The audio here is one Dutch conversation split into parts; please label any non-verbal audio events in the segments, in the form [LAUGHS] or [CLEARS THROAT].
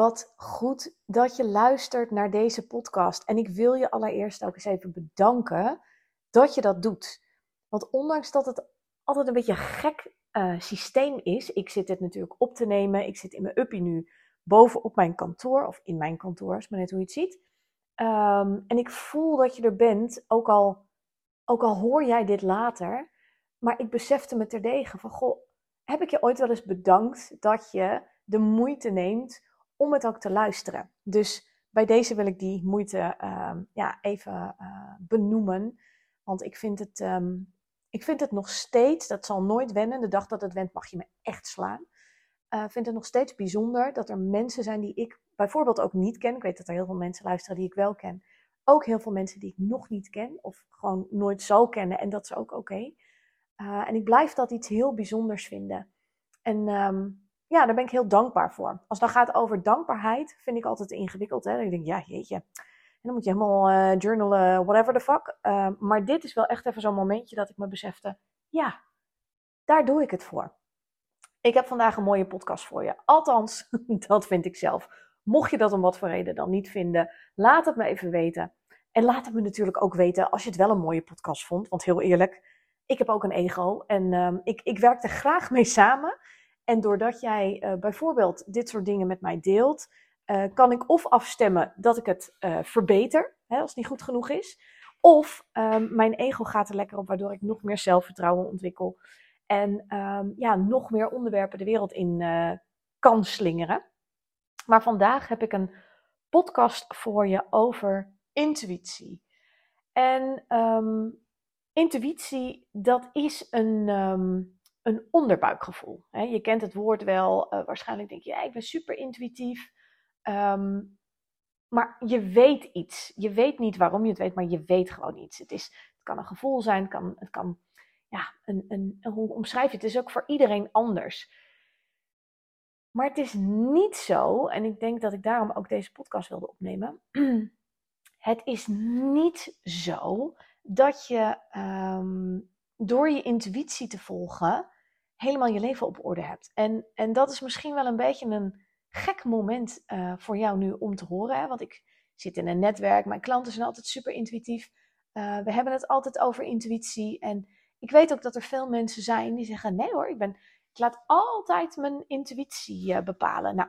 Wat goed dat je luistert naar deze podcast. En ik wil je allereerst ook eens even bedanken dat je dat doet. Want ondanks dat het altijd een beetje gek uh, systeem is, ik zit dit natuurlijk op te nemen. Ik zit in mijn uppie nu boven op mijn kantoor, of in mijn kantoor, is maar net hoe je het ziet. Um, en ik voel dat je er bent, ook al, ook al hoor jij dit later. Maar ik besefte me terdege van, goh, heb ik je ooit wel eens bedankt dat je de moeite neemt om het ook te luisteren. Dus bij deze wil ik die moeite uh, ja, even uh, benoemen. Want ik vind, het, um, ik vind het nog steeds, dat zal nooit wennen. De dag dat het went mag je me echt slaan. Ik uh, vind het nog steeds bijzonder dat er mensen zijn die ik bijvoorbeeld ook niet ken. Ik weet dat er heel veel mensen luisteren die ik wel ken. Ook heel veel mensen die ik nog niet ken of gewoon nooit zal kennen. En dat is ook oké. Uh, en ik blijf dat iets heel bijzonders vinden. En um, ja, daar ben ik heel dankbaar voor. Als het dan gaat over dankbaarheid, vind ik altijd ingewikkeld. Hè? Dan denk ik, ja, jeetje. En dan moet je helemaal uh, journalen, whatever the fuck. Uh, maar dit is wel echt even zo'n momentje dat ik me besefte, ja, daar doe ik het voor. Ik heb vandaag een mooie podcast voor je. Althans, [LAUGHS] dat vind ik zelf. Mocht je dat om wat voor reden dan niet vinden, laat het me even weten. En laat het me natuurlijk ook weten als je het wel een mooie podcast vond. Want heel eerlijk, ik heb ook een ego en uh, ik, ik werk er graag mee samen. En doordat jij uh, bijvoorbeeld dit soort dingen met mij deelt, uh, kan ik of afstemmen dat ik het uh, verbeter, hè, als het niet goed genoeg is. Of um, mijn ego gaat er lekker op, waardoor ik nog meer zelfvertrouwen ontwikkel. En um, ja, nog meer onderwerpen de wereld in kan slingeren. Maar vandaag heb ik een podcast voor je over intuïtie. En um, intuïtie, dat is een een onderbuikgevoel. Je kent het woord wel, uh, waarschijnlijk denk je, ja, ik ben super intuïtief. Um, maar je weet iets. Je weet niet waarom je het weet, maar je weet gewoon iets. Het, is, het kan een gevoel zijn, het kan, het kan ja, een, een, hoe omschrijf je het? Het is ook voor iedereen anders. Maar het is niet zo, en ik denk dat ik daarom ook deze podcast wilde opnemen. [CLEARS THROAT] Het is niet zo dat je um, door je intuïtie te volgen helemaal je leven op orde hebt. En, en dat is misschien wel een beetje een gek moment uh, voor jou nu om te horen. Hè? Want ik zit in een netwerk, mijn klanten zijn altijd super intuïtief. Uh, we hebben het altijd over intuïtie. En ik weet ook dat er veel mensen zijn die zeggen: nee hoor, ik, ben, ik laat altijd mijn intuïtie uh, bepalen. Nou,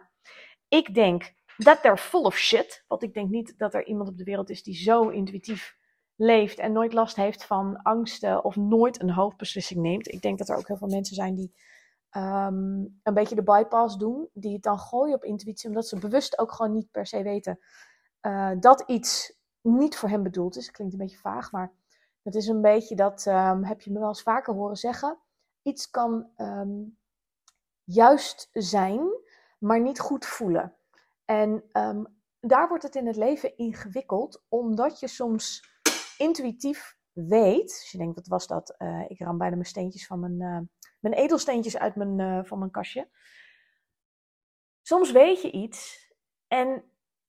ik denk dat they're full of shit. Want ik denk niet dat er iemand op de wereld is die zo intuïtief leeft en nooit last heeft van angsten of nooit een hoofdbeslissing neemt. Ik denk dat er ook heel veel mensen zijn die um, een beetje de bypass doen, die het dan gooien op intuïtie, omdat ze bewust ook gewoon niet per se weten uh, dat iets niet voor hen bedoeld is. Klinkt een beetje vaag, maar dat is een beetje dat, um, heb je me wel eens vaker horen zeggen. Iets kan um, juist zijn, maar niet goed voelen. En daar wordt het in het leven ingewikkeld, omdat je soms intuïtief weet. Dus je denkt, wat was dat? Uh, ik ram bijna mijn steentjes van mijn, uh, mijn edelsteentjes uit mijn, uh, van mijn kastje. Soms weet je iets en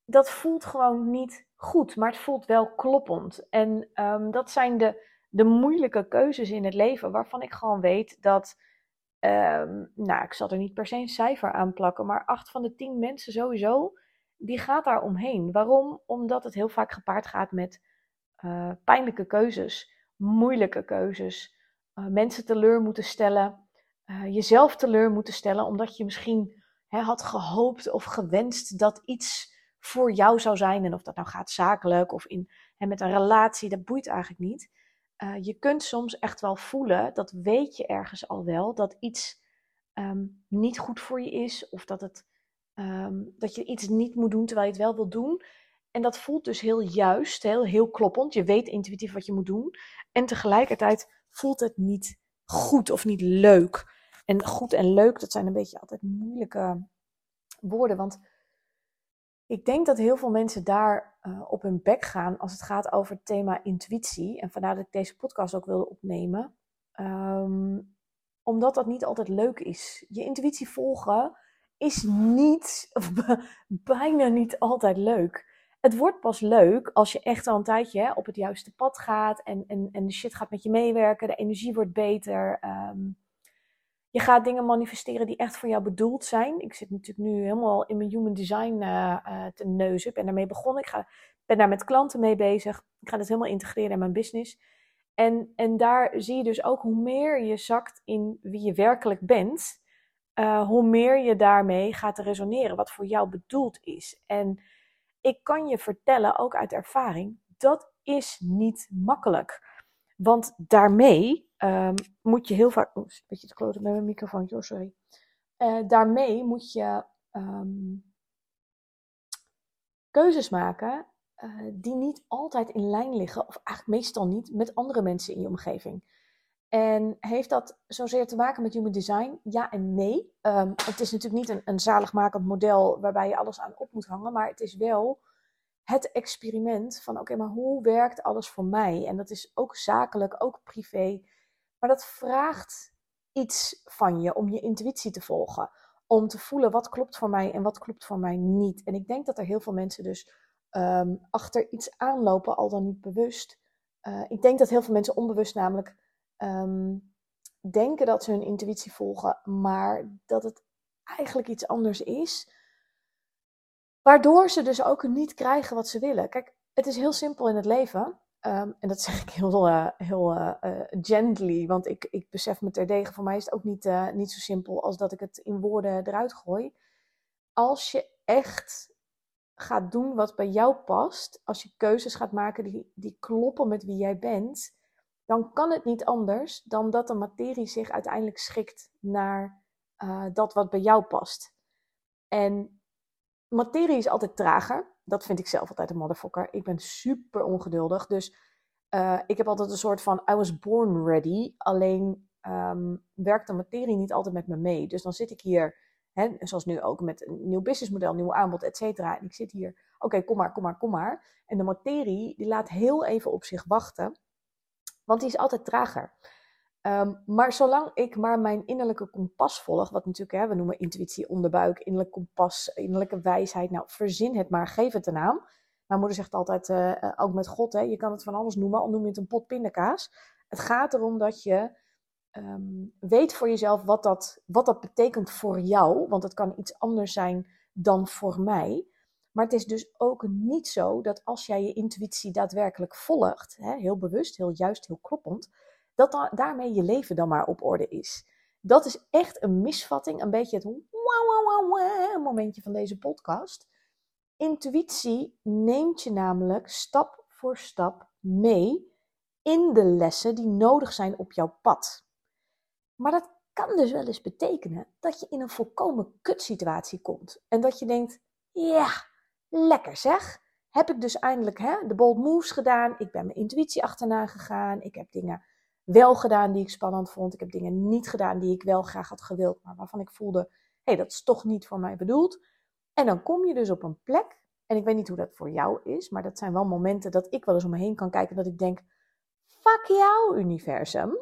dat voelt gewoon niet goed, maar het voelt wel kloppend. En um, dat zijn de, de moeilijke keuzes in het leven waarvan ik gewoon weet dat. Um, nou, ik zal er niet per se een cijfer aan plakken, maar acht van de tien mensen sowieso, die gaat daar omheen. Waarom? Omdat het heel vaak gepaard gaat met uh, pijnlijke keuzes, moeilijke keuzes, uh, mensen teleur moeten stellen, uh, jezelf teleur moeten stellen, omdat je misschien hè, had gehoopt of gewenst dat iets voor jou zou zijn. En of dat nou gaat zakelijk of in, hè, met een relatie, dat boeit eigenlijk niet. je kunt soms echt wel voelen, dat weet je ergens al wel, dat iets um, niet goed voor je is of dat, het, um, dat je iets niet moet doen terwijl je het wel wil doen. En dat voelt dus heel juist, heel, heel kloppend. Je weet intuïtief wat je moet doen. En tegelijkertijd voelt het niet goed of niet leuk. En goed en leuk, dat zijn een beetje altijd moeilijke woorden. Want ik denk dat heel veel mensen daar uh, op hun bek gaan als het gaat over het thema intuïtie. En vandaar dat ik deze podcast ook wilde opnemen. Um, omdat dat niet altijd leuk is. Je intuïtie volgen is niet, of [LAUGHS] bijna niet altijd leuk. Het wordt pas leuk als je echt al een tijdje op het juiste pad gaat en, en, en de shit gaat met je meewerken, de energie wordt beter. Um, je gaat dingen manifesteren die echt voor jou bedoeld zijn. Ik zit natuurlijk nu helemaal in mijn human design uh, uh, te neuzen. Ik ben daarmee begonnen. Ik ga, ben daar met klanten mee bezig. Ik ga het helemaal integreren in mijn business. En, en daar zie je dus ook hoe meer je zakt in wie je werkelijk bent, uh, hoe meer je daarmee gaat resoneren, wat voor jou bedoeld is. En ik kan je vertellen, ook uit ervaring, dat is niet makkelijk. Want daarmee um, moet je heel vaak. Oh, een beetje te kloten met mijn microfoon, sorry. Uh, daarmee moet je um, keuzes maken uh, die niet altijd in lijn liggen, of eigenlijk meestal niet, met andere mensen in je omgeving. En heeft dat zozeer te maken met human design? Ja en nee. Um, het is natuurlijk niet een, een zaligmakend model waarbij je alles aan op moet hangen, maar het is wel het experiment van oké, maar hoe werkt alles voor mij? En dat is ook zakelijk, ook privé. Maar dat vraagt iets van je om je intuïtie te volgen. Om te voelen wat klopt voor mij en wat klopt voor mij niet. En ik denk dat er heel veel mensen dus um, achter iets aanlopen, al dan niet bewust. Uh, ik denk dat heel veel mensen onbewust namelijk um, denken dat ze hun intuïtie volgen, maar dat het eigenlijk iets anders is. Waardoor ze dus ook niet krijgen wat ze willen. Kijk, het is heel simpel in het leven. Um, en dat zeg ik heel, uh, heel uh, uh, gently, want ik, ik besef me terdege. Voor mij is het ook niet, niet zo simpel als dat ik het in woorden eruit gooi. Als je echt gaat doen wat bij jou past, als je keuzes gaat maken die, die kloppen met wie jij bent, dan kan het niet anders dan dat de materie zich uiteindelijk schikt naar dat wat bij jou past. En materie is altijd trager. Dat vind ik zelf altijd een motherfucker. Ik ben super ongeduldig. Dus uh, ik heb altijd een soort van I was born ready. Alleen um, werkt de materie niet altijd met me mee. Dus dan zit ik hier, hè, zoals nu ook, met een nieuw businessmodel, nieuw aanbod, et cetera. En ik zit hier, oké, kom maar, kom maar, kom maar. En de materie, die laat heel even op zich wachten. Want die is altijd trager. Um, maar zolang ik maar mijn innerlijke kompas volg, wat natuurlijk, hè, we noemen intuïtie, onderbuik, innerlijk kompas, innerlijke wijsheid. Nou, verzin het maar, geef het een naam. Mijn moeder zegt altijd, uh, ook met God, hè, je kan het van alles noemen, al noem je het een pot pindakaas. Het gaat erom dat je um, weet voor jezelf wat dat, wat dat betekent voor jou, want het kan iets anders zijn dan voor mij. Maar het is dus ook niet zo dat als jij je intuïtie daadwerkelijk volgt, hè, heel bewust, heel juist, heel kloppend, dat daarmee je leven dan maar op orde is. Dat is echt een misvatting, een beetje het momentje van deze podcast. Intuïtie neemt je namelijk stap voor stap mee in de lessen die nodig zijn op jouw pad. Maar dat kan dus wel eens betekenen dat je in een volkomen kutsituatie komt. En dat je denkt, ja, lekker zeg. Heb ik dus eindelijk hè, de bold moves gedaan. Ik ben mijn intuïtie achterna gegaan. Ik heb dingen wel gedaan die ik spannend vond. Ik heb dingen niet gedaan die ik wel graag had gewild, maar waarvan ik voelde, hey, dat is toch niet voor mij bedoeld. En dan kom je dus op een plek, en ik weet niet hoe dat voor jou is, maar dat zijn wel momenten dat ik wel eens om me heen kan kijken, dat ik denk, fuck jou, universum.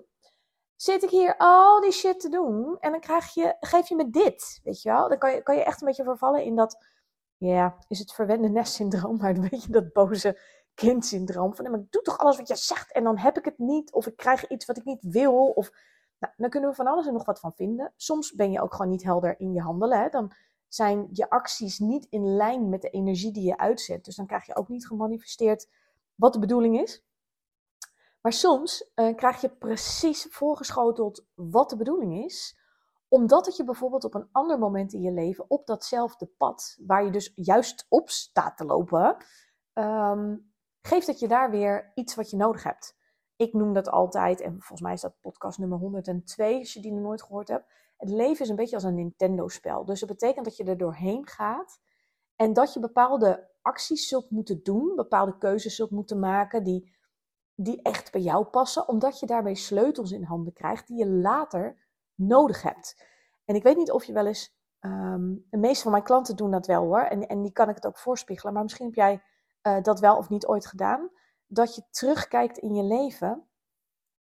Zit ik hier al die shit te doen en dan krijg je, geef je me dit, weet je wel? Dan kan je, kan je echt een beetje vervallen in dat, ja, is het verwende nestsyndroom, maar een beetje dat boze kindsyndroom. Van, maar ik doe toch alles wat je zegt en dan heb ik het niet. Of ik krijg iets wat ik niet wil. Of, nou, dan kunnen we van alles en nog wat van vinden. Soms ben je ook gewoon niet helder in je handelen. Hè? Dan zijn je acties niet in lijn met de energie die je uitzet. Dus dan krijg je ook niet gemanifesteerd wat de bedoeling is. Maar soms uh, krijg je precies voorgeschoteld wat de bedoeling is omdat het je bijvoorbeeld op een ander moment in je leven op datzelfde pad, waar je dus juist op staat te lopen, um, geeft het je daar weer iets wat je nodig hebt. Ik noem dat altijd, en volgens mij is dat podcast nummer 102, als je die nog nooit gehoord hebt. Het leven is een beetje als een Nintendo-spel. Dus dat betekent dat je er doorheen gaat en dat je bepaalde acties zult moeten doen, bepaalde keuzes zult moeten maken die, die echt bij jou passen, omdat je daarmee sleutels in handen krijgt die je later nodig hebt. En ik weet niet of je wel eens, um, de meeste van mijn klanten doen dat wel hoor, en, en die kan ik het ook voorspiegelen, maar misschien heb jij uh, dat wel of niet ooit gedaan? Dat je terugkijkt in je leven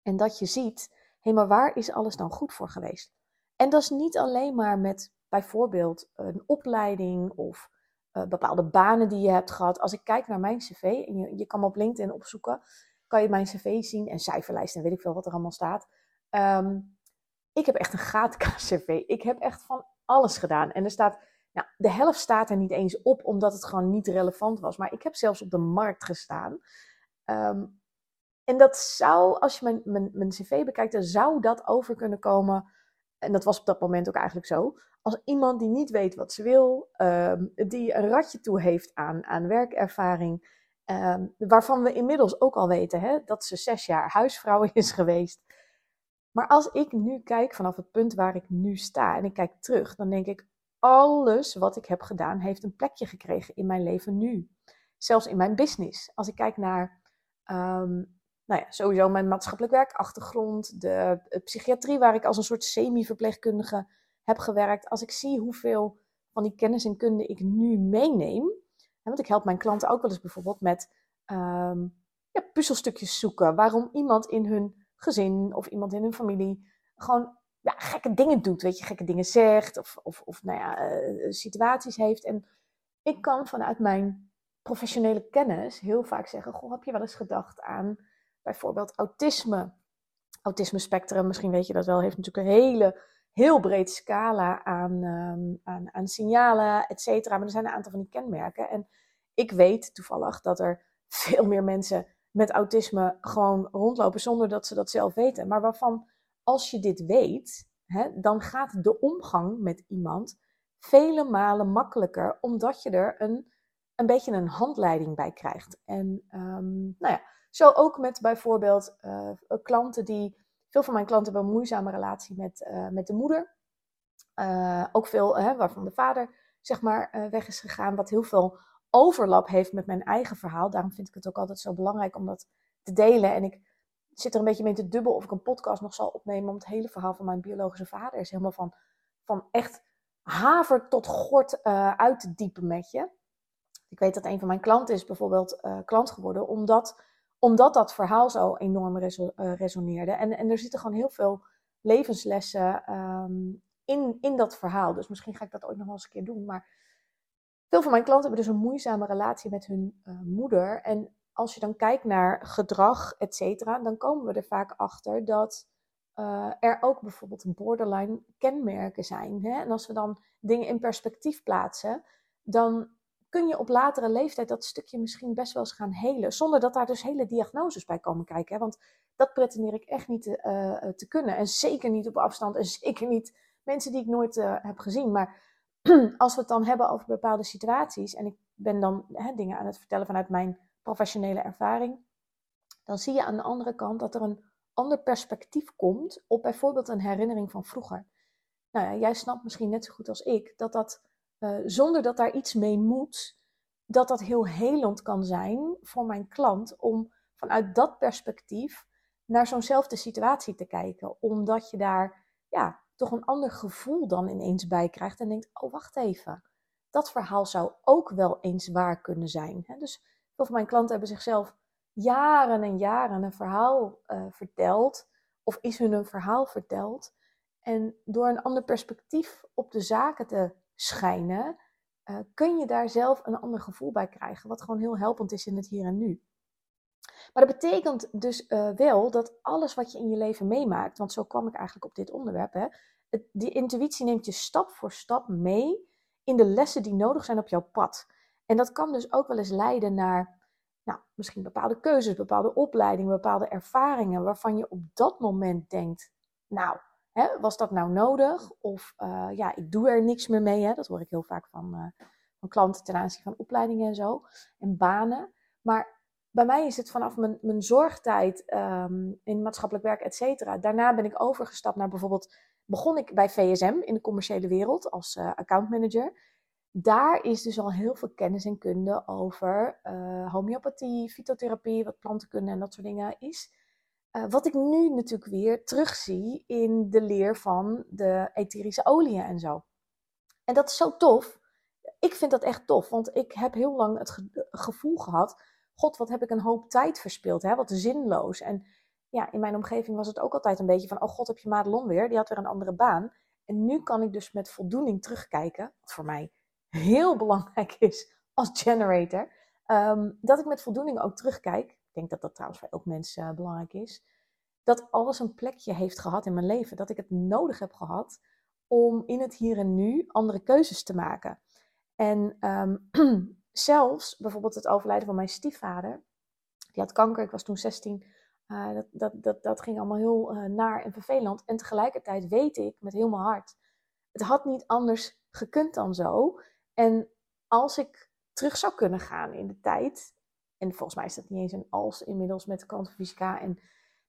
en dat je ziet, hé, hey, maar waar is alles dan goed voor geweest? En dat is niet alleen maar met bijvoorbeeld een opleiding of uh, bepaalde banen die je hebt gehad. Als ik kijk naar mijn cv, en je, je kan me op LinkedIn opzoeken, kan je mijn cv zien en cijferlijst en weet ik veel wat er allemaal staat. Um, ik heb echt een gaatkaas-cv. Ik heb echt van alles gedaan. En er staat, nou, de helft staat er niet eens op, omdat het gewoon niet relevant was. Maar ik heb zelfs op de markt gestaan. Um, en dat zou, als je mijn, mijn, cv bekijkt, dan zou dat over kunnen komen. En dat was op dat moment ook eigenlijk zo. Als iemand die niet weet wat ze wil, um, die een ratje toe heeft aan, aan werkervaring. Um, waarvan we inmiddels ook al weten hè, dat ze zes jaar huisvrouw [LAUGHS] is geweest. Maar als ik nu kijk vanaf het punt waar ik nu sta en ik kijk terug, dan denk ik, alles wat ik heb gedaan heeft een plekje gekregen in mijn leven nu. Zelfs in mijn business. Als ik kijk naar, um, nou ja, sowieso mijn maatschappelijk werkachtergrond, de, de psychiatrie waar ik als een soort semi-verpleegkundige heb gewerkt. Als ik zie hoeveel van die kennis en kunde ik nu meeneem. Want ik help mijn klanten ook wel eens bijvoorbeeld met um, ja, puzzelstukjes zoeken. Waarom iemand in hun gezin of iemand in hun familie gewoon ja, gekke dingen doet. Weet je, gekke dingen zegt of, of, of nou ja, uh, situaties heeft. En ik kan vanuit mijn professionele kennis heel vaak zeggen: Goh, heb je wel eens gedacht aan bijvoorbeeld autisme? Autisme spectrum, misschien weet je dat wel, heeft natuurlijk een hele, heel breed scala aan, um, aan, aan signalen, et cetera. Maar er zijn een aantal van die kenmerken. En ik weet toevallig dat er veel meer mensen met autisme gewoon rondlopen zonder dat ze dat zelf weten. Maar waarvan, als je dit weet, hè, dan gaat de omgang met iemand vele malen makkelijker, omdat je er een, een beetje een handleiding bij krijgt. En um, nou ja, zo ook met bijvoorbeeld uh, klanten die. Veel van mijn klanten hebben een moeizame relatie met, uh, met de moeder. Uh, ook veel hè, waarvan de vader zeg maar weg is gegaan, wat heel veel overlap heeft met mijn eigen verhaal. Daarom vind ik het ook altijd zo belangrijk om dat te delen. En ik zit er een beetje mee te dubbel of ik een podcast nog zal opnemen. Om het hele verhaal van mijn biologische vader is helemaal van, van echt haver tot gort uh, uit te diepen met je. Ik weet dat een van mijn klanten is bijvoorbeeld uh, klant geworden, omdat, omdat dat verhaal zo enorm uh, resoneerde. En, en er zitten gewoon heel veel levenslessen um, in, in dat verhaal. Dus misschien ga ik dat ooit nog wel eens een keer doen. Maar veel van mijn klanten hebben dus een moeizame relatie met hun uh, moeder. En als je dan kijkt naar gedrag, et cetera, dan komen we er vaak achter dat uh, er ook bijvoorbeeld borderline kenmerken zijn. Hè? En als we dan dingen in perspectief plaatsen, dan kun je op latere leeftijd dat stukje misschien best wel eens gaan helen. Zonder dat daar dus hele diagnoses bij komen kijken. Hè? Want dat pretendeer ik echt niet te, uh, te kunnen. En zeker niet op afstand. En [LAUGHS] zeker niet mensen die ik nooit heb gezien. Maar [CLEARS THROAT] als we het dan hebben over bepaalde situaties, en ik ben dan hè, dingen aan het vertellen vanuit mijn professionele ervaring, dan zie je aan de andere kant dat er een ander perspectief komt op bijvoorbeeld een herinnering van vroeger. Nou ja, jij snapt misschien net zo goed als ik dat dat, uh, zonder dat daar iets mee moet, dat dat heel helend kan zijn voor mijn klant om vanuit dat perspectief naar zo'nzelfde situatie te kijken. Omdat je daar ja, toch een ander gevoel dan ineens bij krijgt en denkt: oh, wacht even. Dat verhaal zou ook wel eens waar kunnen zijn. Dus veel van mijn klanten hebben zichzelf jaren en jaren een verhaal uh, verteld, of is hun een verhaal verteld. En door een ander perspectief op de zaken te schijnen, uh, kun je daar zelf een ander gevoel bij krijgen, wat gewoon heel helpend is in het hier en nu. Maar dat betekent dus uh, wel dat alles wat je in je leven meemaakt, want zo kwam ik eigenlijk op dit onderwerp, hè, die intuïtie neemt je stap voor stap mee in de lessen die nodig zijn op jouw pad. En dat kan dus ook wel eens leiden naar nou, misschien bepaalde keuzes, bepaalde opleidingen, bepaalde ervaringen, waarvan je op dat moment denkt, nou, hè, was dat nou nodig? Of uh, ja, ik doe er niks meer mee. Hè? Dat hoor ik heel vaak van, uh, van klanten ten aanzien van opleidingen en zo, en banen. Maar bij mij is het vanaf mijn, mijn zorgtijd um, in maatschappelijk werk, et cetera. Daarna ben ik overgestapt naar bijvoorbeeld, begon ik bij VSM in de commerciële wereld als uh, accountmanager. Daar is dus al heel veel kennis en kunde over uh, homeopathie, fytotherapie, wat plantenkunde en dat soort dingen is. Uh, wat ik nu natuurlijk weer terugzie in de leer van de etherische oliën en zo. En dat is zo tof. ik vind dat echt tof, want ik heb heel lang het gevoel gehad: God, wat heb ik een hoop tijd verspild, hè? wat zinloos. En ja, in mijn omgeving was het ook altijd een beetje van: oh God, heb je Madelon weer? Die had weer een andere baan. En nu kan ik dus met voldoening terugkijken, wat voor mij heel belangrijk is als generator, ehm, dat ik met voldoening ook terugkijk. Ik denk dat dat trouwens voor elk mens uh, belangrijk is. Dat alles een plekje heeft gehad in mijn leven. Dat ik het nodig heb gehad om in het hier en nu andere keuzes te maken. En ehm, [CLEARS THROAT] zelfs bijvoorbeeld het overlijden van mijn stiefvader. Die had kanker, ik was toen 16. Uh, dat, dat, dat, dat ging allemaal heel uh, naar en vervelend. En tegelijkertijd weet ik met heel mijn hart, het had niet anders gekund dan zo. En als ik terug zou kunnen gaan in de tijd, en volgens mij is dat niet eens een als inmiddels met kwantumfysica en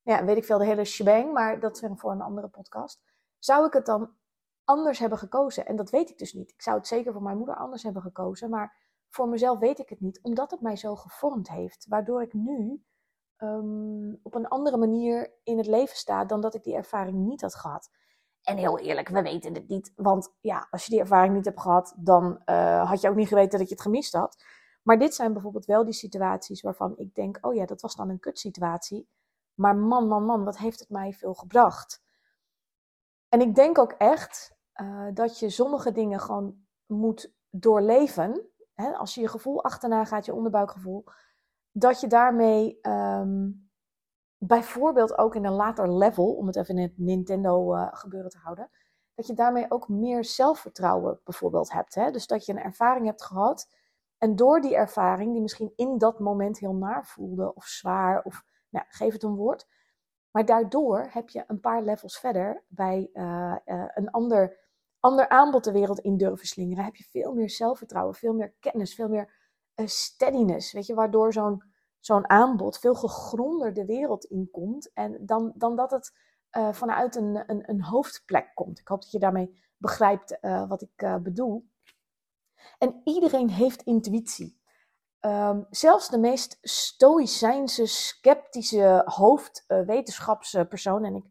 ja, weet ik veel, de hele shebang, maar dat is voor een andere podcast. Zou ik het dan anders hebben gekozen? En dat weet ik dus niet. Ik zou het zeker voor mijn moeder anders hebben gekozen, maar voor mezelf weet ik het niet, omdat het mij zo gevormd heeft, waardoor ik nu um, op een andere manier in het leven sta dan dat ik die ervaring niet had gehad. En heel eerlijk, we weten het niet. Want ja, als je die ervaring niet hebt gehad, dan uh, had je ook niet geweten dat je het gemist had. Maar dit zijn bijvoorbeeld wel die situaties waarvan ik denk: oh ja, dat was dan een kutsituatie. Maar man, man, man, wat heeft het mij veel gebracht? En ik denk ook echt uh, dat je sommige dingen gewoon moet doorleven. Hè? Als je je gevoel achterna gaat, je onderbuikgevoel dat je daarmee um, bijvoorbeeld ook in een later level, om het even in het Nintendo uh, gebeuren te houden, dat je daarmee ook meer zelfvertrouwen bijvoorbeeld hebt. Hè? Dus dat je een ervaring hebt gehad en door die ervaring, die misschien in dat moment heel naar voelde of zwaar, of nou, geef het een woord, maar daardoor heb je een paar levels verder bij uh, uh, een ander, ander aanbod de wereld in durven slingeren. Heb je veel meer zelfvertrouwen, veel meer kennis, veel meer steadiness, weet je, waardoor zo'n zo'n aanbod veel gegronder de wereld inkomt en dan, dan dat het uh, vanuit een, een, een, hoofdplek komt. Ik hoop dat je daarmee begrijpt uh, wat ik uh, bedoel. En iedereen heeft intuïtie. Um, zelfs de meest stoïcijnse, sceptische hoofdwetenschapspersoon, en ik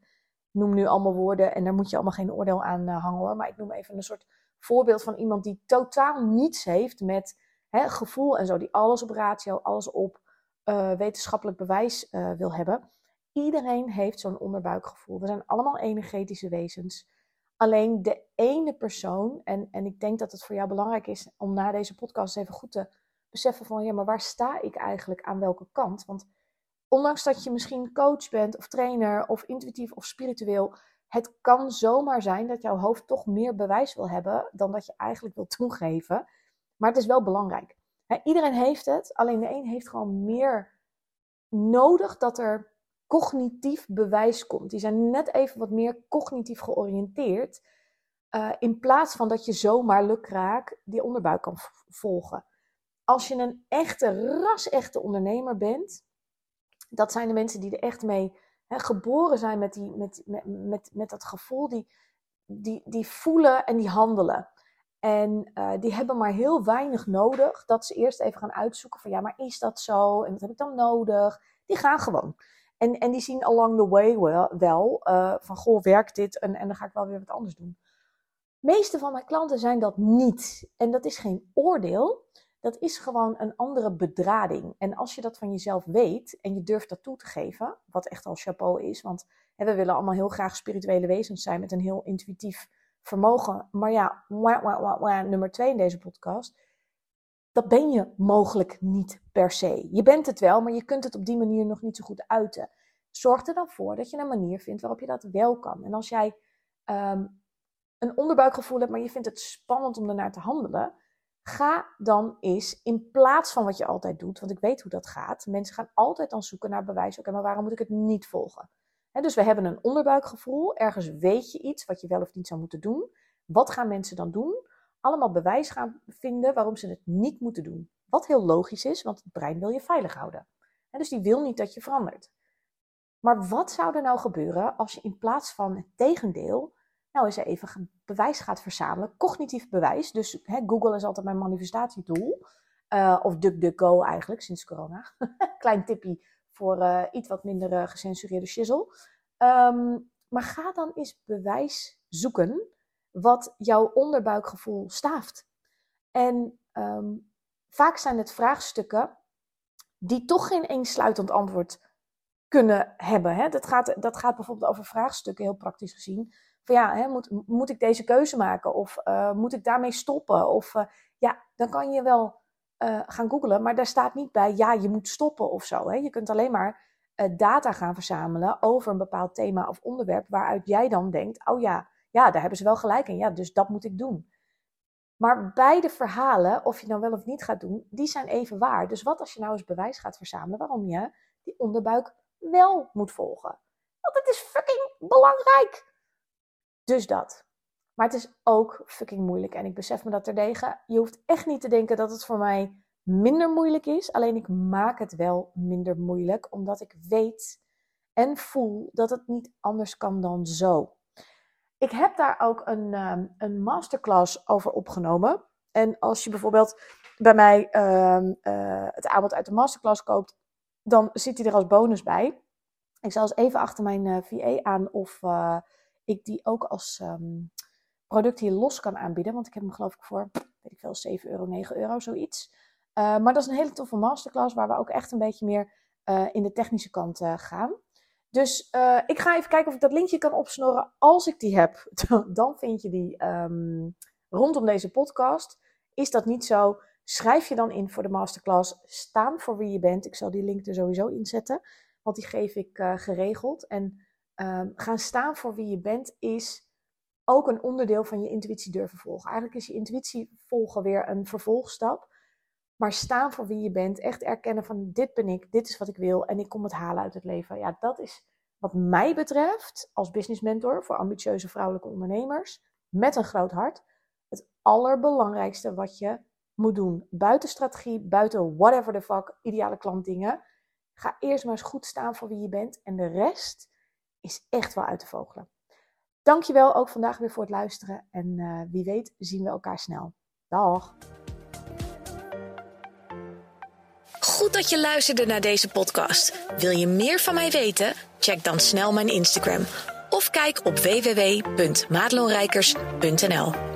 noem nu allemaal woorden en daar moet je allemaal geen oordeel aan hangen hoor, maar ik noem even een soort voorbeeld van iemand die totaal niets heeft met hè, gevoel en zo, die alles op ratio, alles op uh, wetenschappelijk bewijs uh, wil hebben. Iedereen heeft zo'n onderbuikgevoel. We zijn allemaal energetische wezens. Alleen de ene persoon, en, en ik denk dat het voor jou belangrijk is om na deze podcast even goed te beseffen van, ja, maar waar sta ik eigenlijk aan welke kant? Want ondanks dat je misschien coach bent of trainer of intuïtief of spiritueel, het kan zomaar zijn dat jouw hoofd toch meer bewijs wil hebben dan dat je eigenlijk wil [LAUGHS] toegeven. Maar het is wel belangrijk. iedereen heeft het, alleen de een heeft gewoon meer nodig dat er cognitief bewijs komt. Die zijn net even wat meer cognitief georiënteerd. Uh, in plaats van dat je zomaar lukraak die onderbuik kan volgen. Als je een echte, ras-echte ondernemer bent, dat zijn de mensen die er echt mee geboren zijn met, die, met, met, met, met dat gevoel, die, die, die voelen en die handelen. En uh, die hebben maar heel weinig nodig dat ze eerst even gaan uitzoeken van ja, maar is dat zo? En wat heb ik dan nodig? Die gaan gewoon. En, en die zien along the way wel, uh, van goh, werkt dit? En, en dan ga ik wel weer wat anders doen. Meeste van mijn klanten zijn dat niet. En dat is geen oordeel. Dat is gewoon een andere bedrading. En als je dat van jezelf weet en je durft dat toe te geven, wat echt al chapeau is, want hè, we willen allemaal heel graag spirituele wezens zijn met een heel intuïtief vermogen. Maar ja, nummer twee in deze podcast. Dat ben je mogelijk niet per se. Je bent het wel, maar je kunt het op die manier nog niet zo goed uiten. Zorg er dan voor dat je een manier vindt waarop je dat wel kan. En als jij um, een onderbuikgevoel hebt, maar je vindt het spannend om ernaar te handelen, ga dan eens in plaats van wat je altijd doet, want ik weet hoe dat gaat. Mensen gaan altijd dan zoeken naar bewijs. Oké, maar waarom moet ik het niet volgen? dus we hebben een onderbuikgevoel. Ergens weet je iets wat je wel of niet zou moeten doen. Wat gaan mensen dan doen? Allemaal bewijs gaan vinden waarom ze het niet moeten doen. Wat heel logisch is, want het brein wil je veilig houden. dus die wil niet dat je verandert. Maar wat zou er nou gebeuren als je in plaats van het tegendeel, nou eens even bewijs gaat verzamelen, cognitief bewijs. Dus Google is altijd mijn manifestatietool. Uh, of DuckDuckGo eigenlijk, sinds corona. [LAUGHS] Klein tipje voor uh, iets wat minder uh, gecensureerde shizzle. Um, maar ga dan eens bewijs zoeken wat jouw onderbuikgevoel staaft. En ehm, vaak zijn het vraagstukken die toch geen eensluitend antwoord kunnen hebben. Hè? Dat, gaat, dat gaat bijvoorbeeld over vraagstukken, heel praktisch gezien. Van ja, hè, moet, moet ik deze keuze maken? Of uh, moet ik daarmee stoppen? Of uh, ja, dan kan je wel uh, gaan googlen, maar daar staat niet bij ja, je moet stoppen of zo. Hè? Je kunt alleen maar data gaan verzamelen over een bepaald thema of onderwerp, waaruit jij dan denkt, oh ja, ja, daar hebben ze wel gelijk in. Ja, dus dat moet ik doen. Maar beide verhalen, of je nou wel of niet gaat doen, die zijn even waar. Dus wat als je nou eens bewijs gaat verzamelen waarom je die onderbuik wel moet volgen? Want het is fucking belangrijk. Dus dat. Maar het is ook fucking moeilijk. En ik besef me dat terdege. Je hoeft echt niet te denken dat het voor mij minder moeilijk is. Alleen ik maak het wel minder moeilijk. Omdat ik weet en voel dat het niet anders kan dan zo. Ik heb daar ook een, um, een masterclass over opgenomen. En als je bijvoorbeeld bij mij uh, uh, het aanbod uit de masterclass koopt, dan zit hij er als bonus bij. Ik zal eens even achter mijn uh, VA aan of uh, ik die ook als um, product hier los kan aanbieden. Want ik heb hem geloof ik voor, weet ik wel, 7 euro, 9 euro, zoiets. Uh, maar dat is een hele toffe masterclass waar we ook echt een beetje meer in de technische kant gaan. Dus ik ga even kijken of ik dat linkje kan opsnorren. Als ik die heb, [LAUGHS] dan vind je die um, rondom deze podcast. Is dat niet zo? Schrijf je dan in voor de masterclass. Staan voor wie je bent. Ik zal die link er sowieso inzetten. Want die geef ik geregeld. En um, gaan staan voor wie je bent is ook een onderdeel van je intuïtie durven volgen. Eigenlijk is je intuïtie volgen weer een vervolgstap. Maar staan voor wie je bent, echt erkennen van dit ben ik, dit is wat ik wil en ik kom het halen uit het leven. Ja, dat is wat mij betreft als business mentor voor ambitieuze vrouwelijke ondernemers met een groot hart het allerbelangrijkste wat je moet doen. Buiten strategie, buiten whatever the fuck, ideale klantdingen. Ga eerst maar eens goed staan voor wie je bent en de rest is echt wel uit te vogelen. Dankjewel ook vandaag weer voor het luisteren en uh, wie weet zien we elkaar snel. Dag! Goed dat je luisterde naar deze podcast. Wil je meer van mij weten? Check dan snel mijn Instagram of kijk op www.madelonrijkers.nl.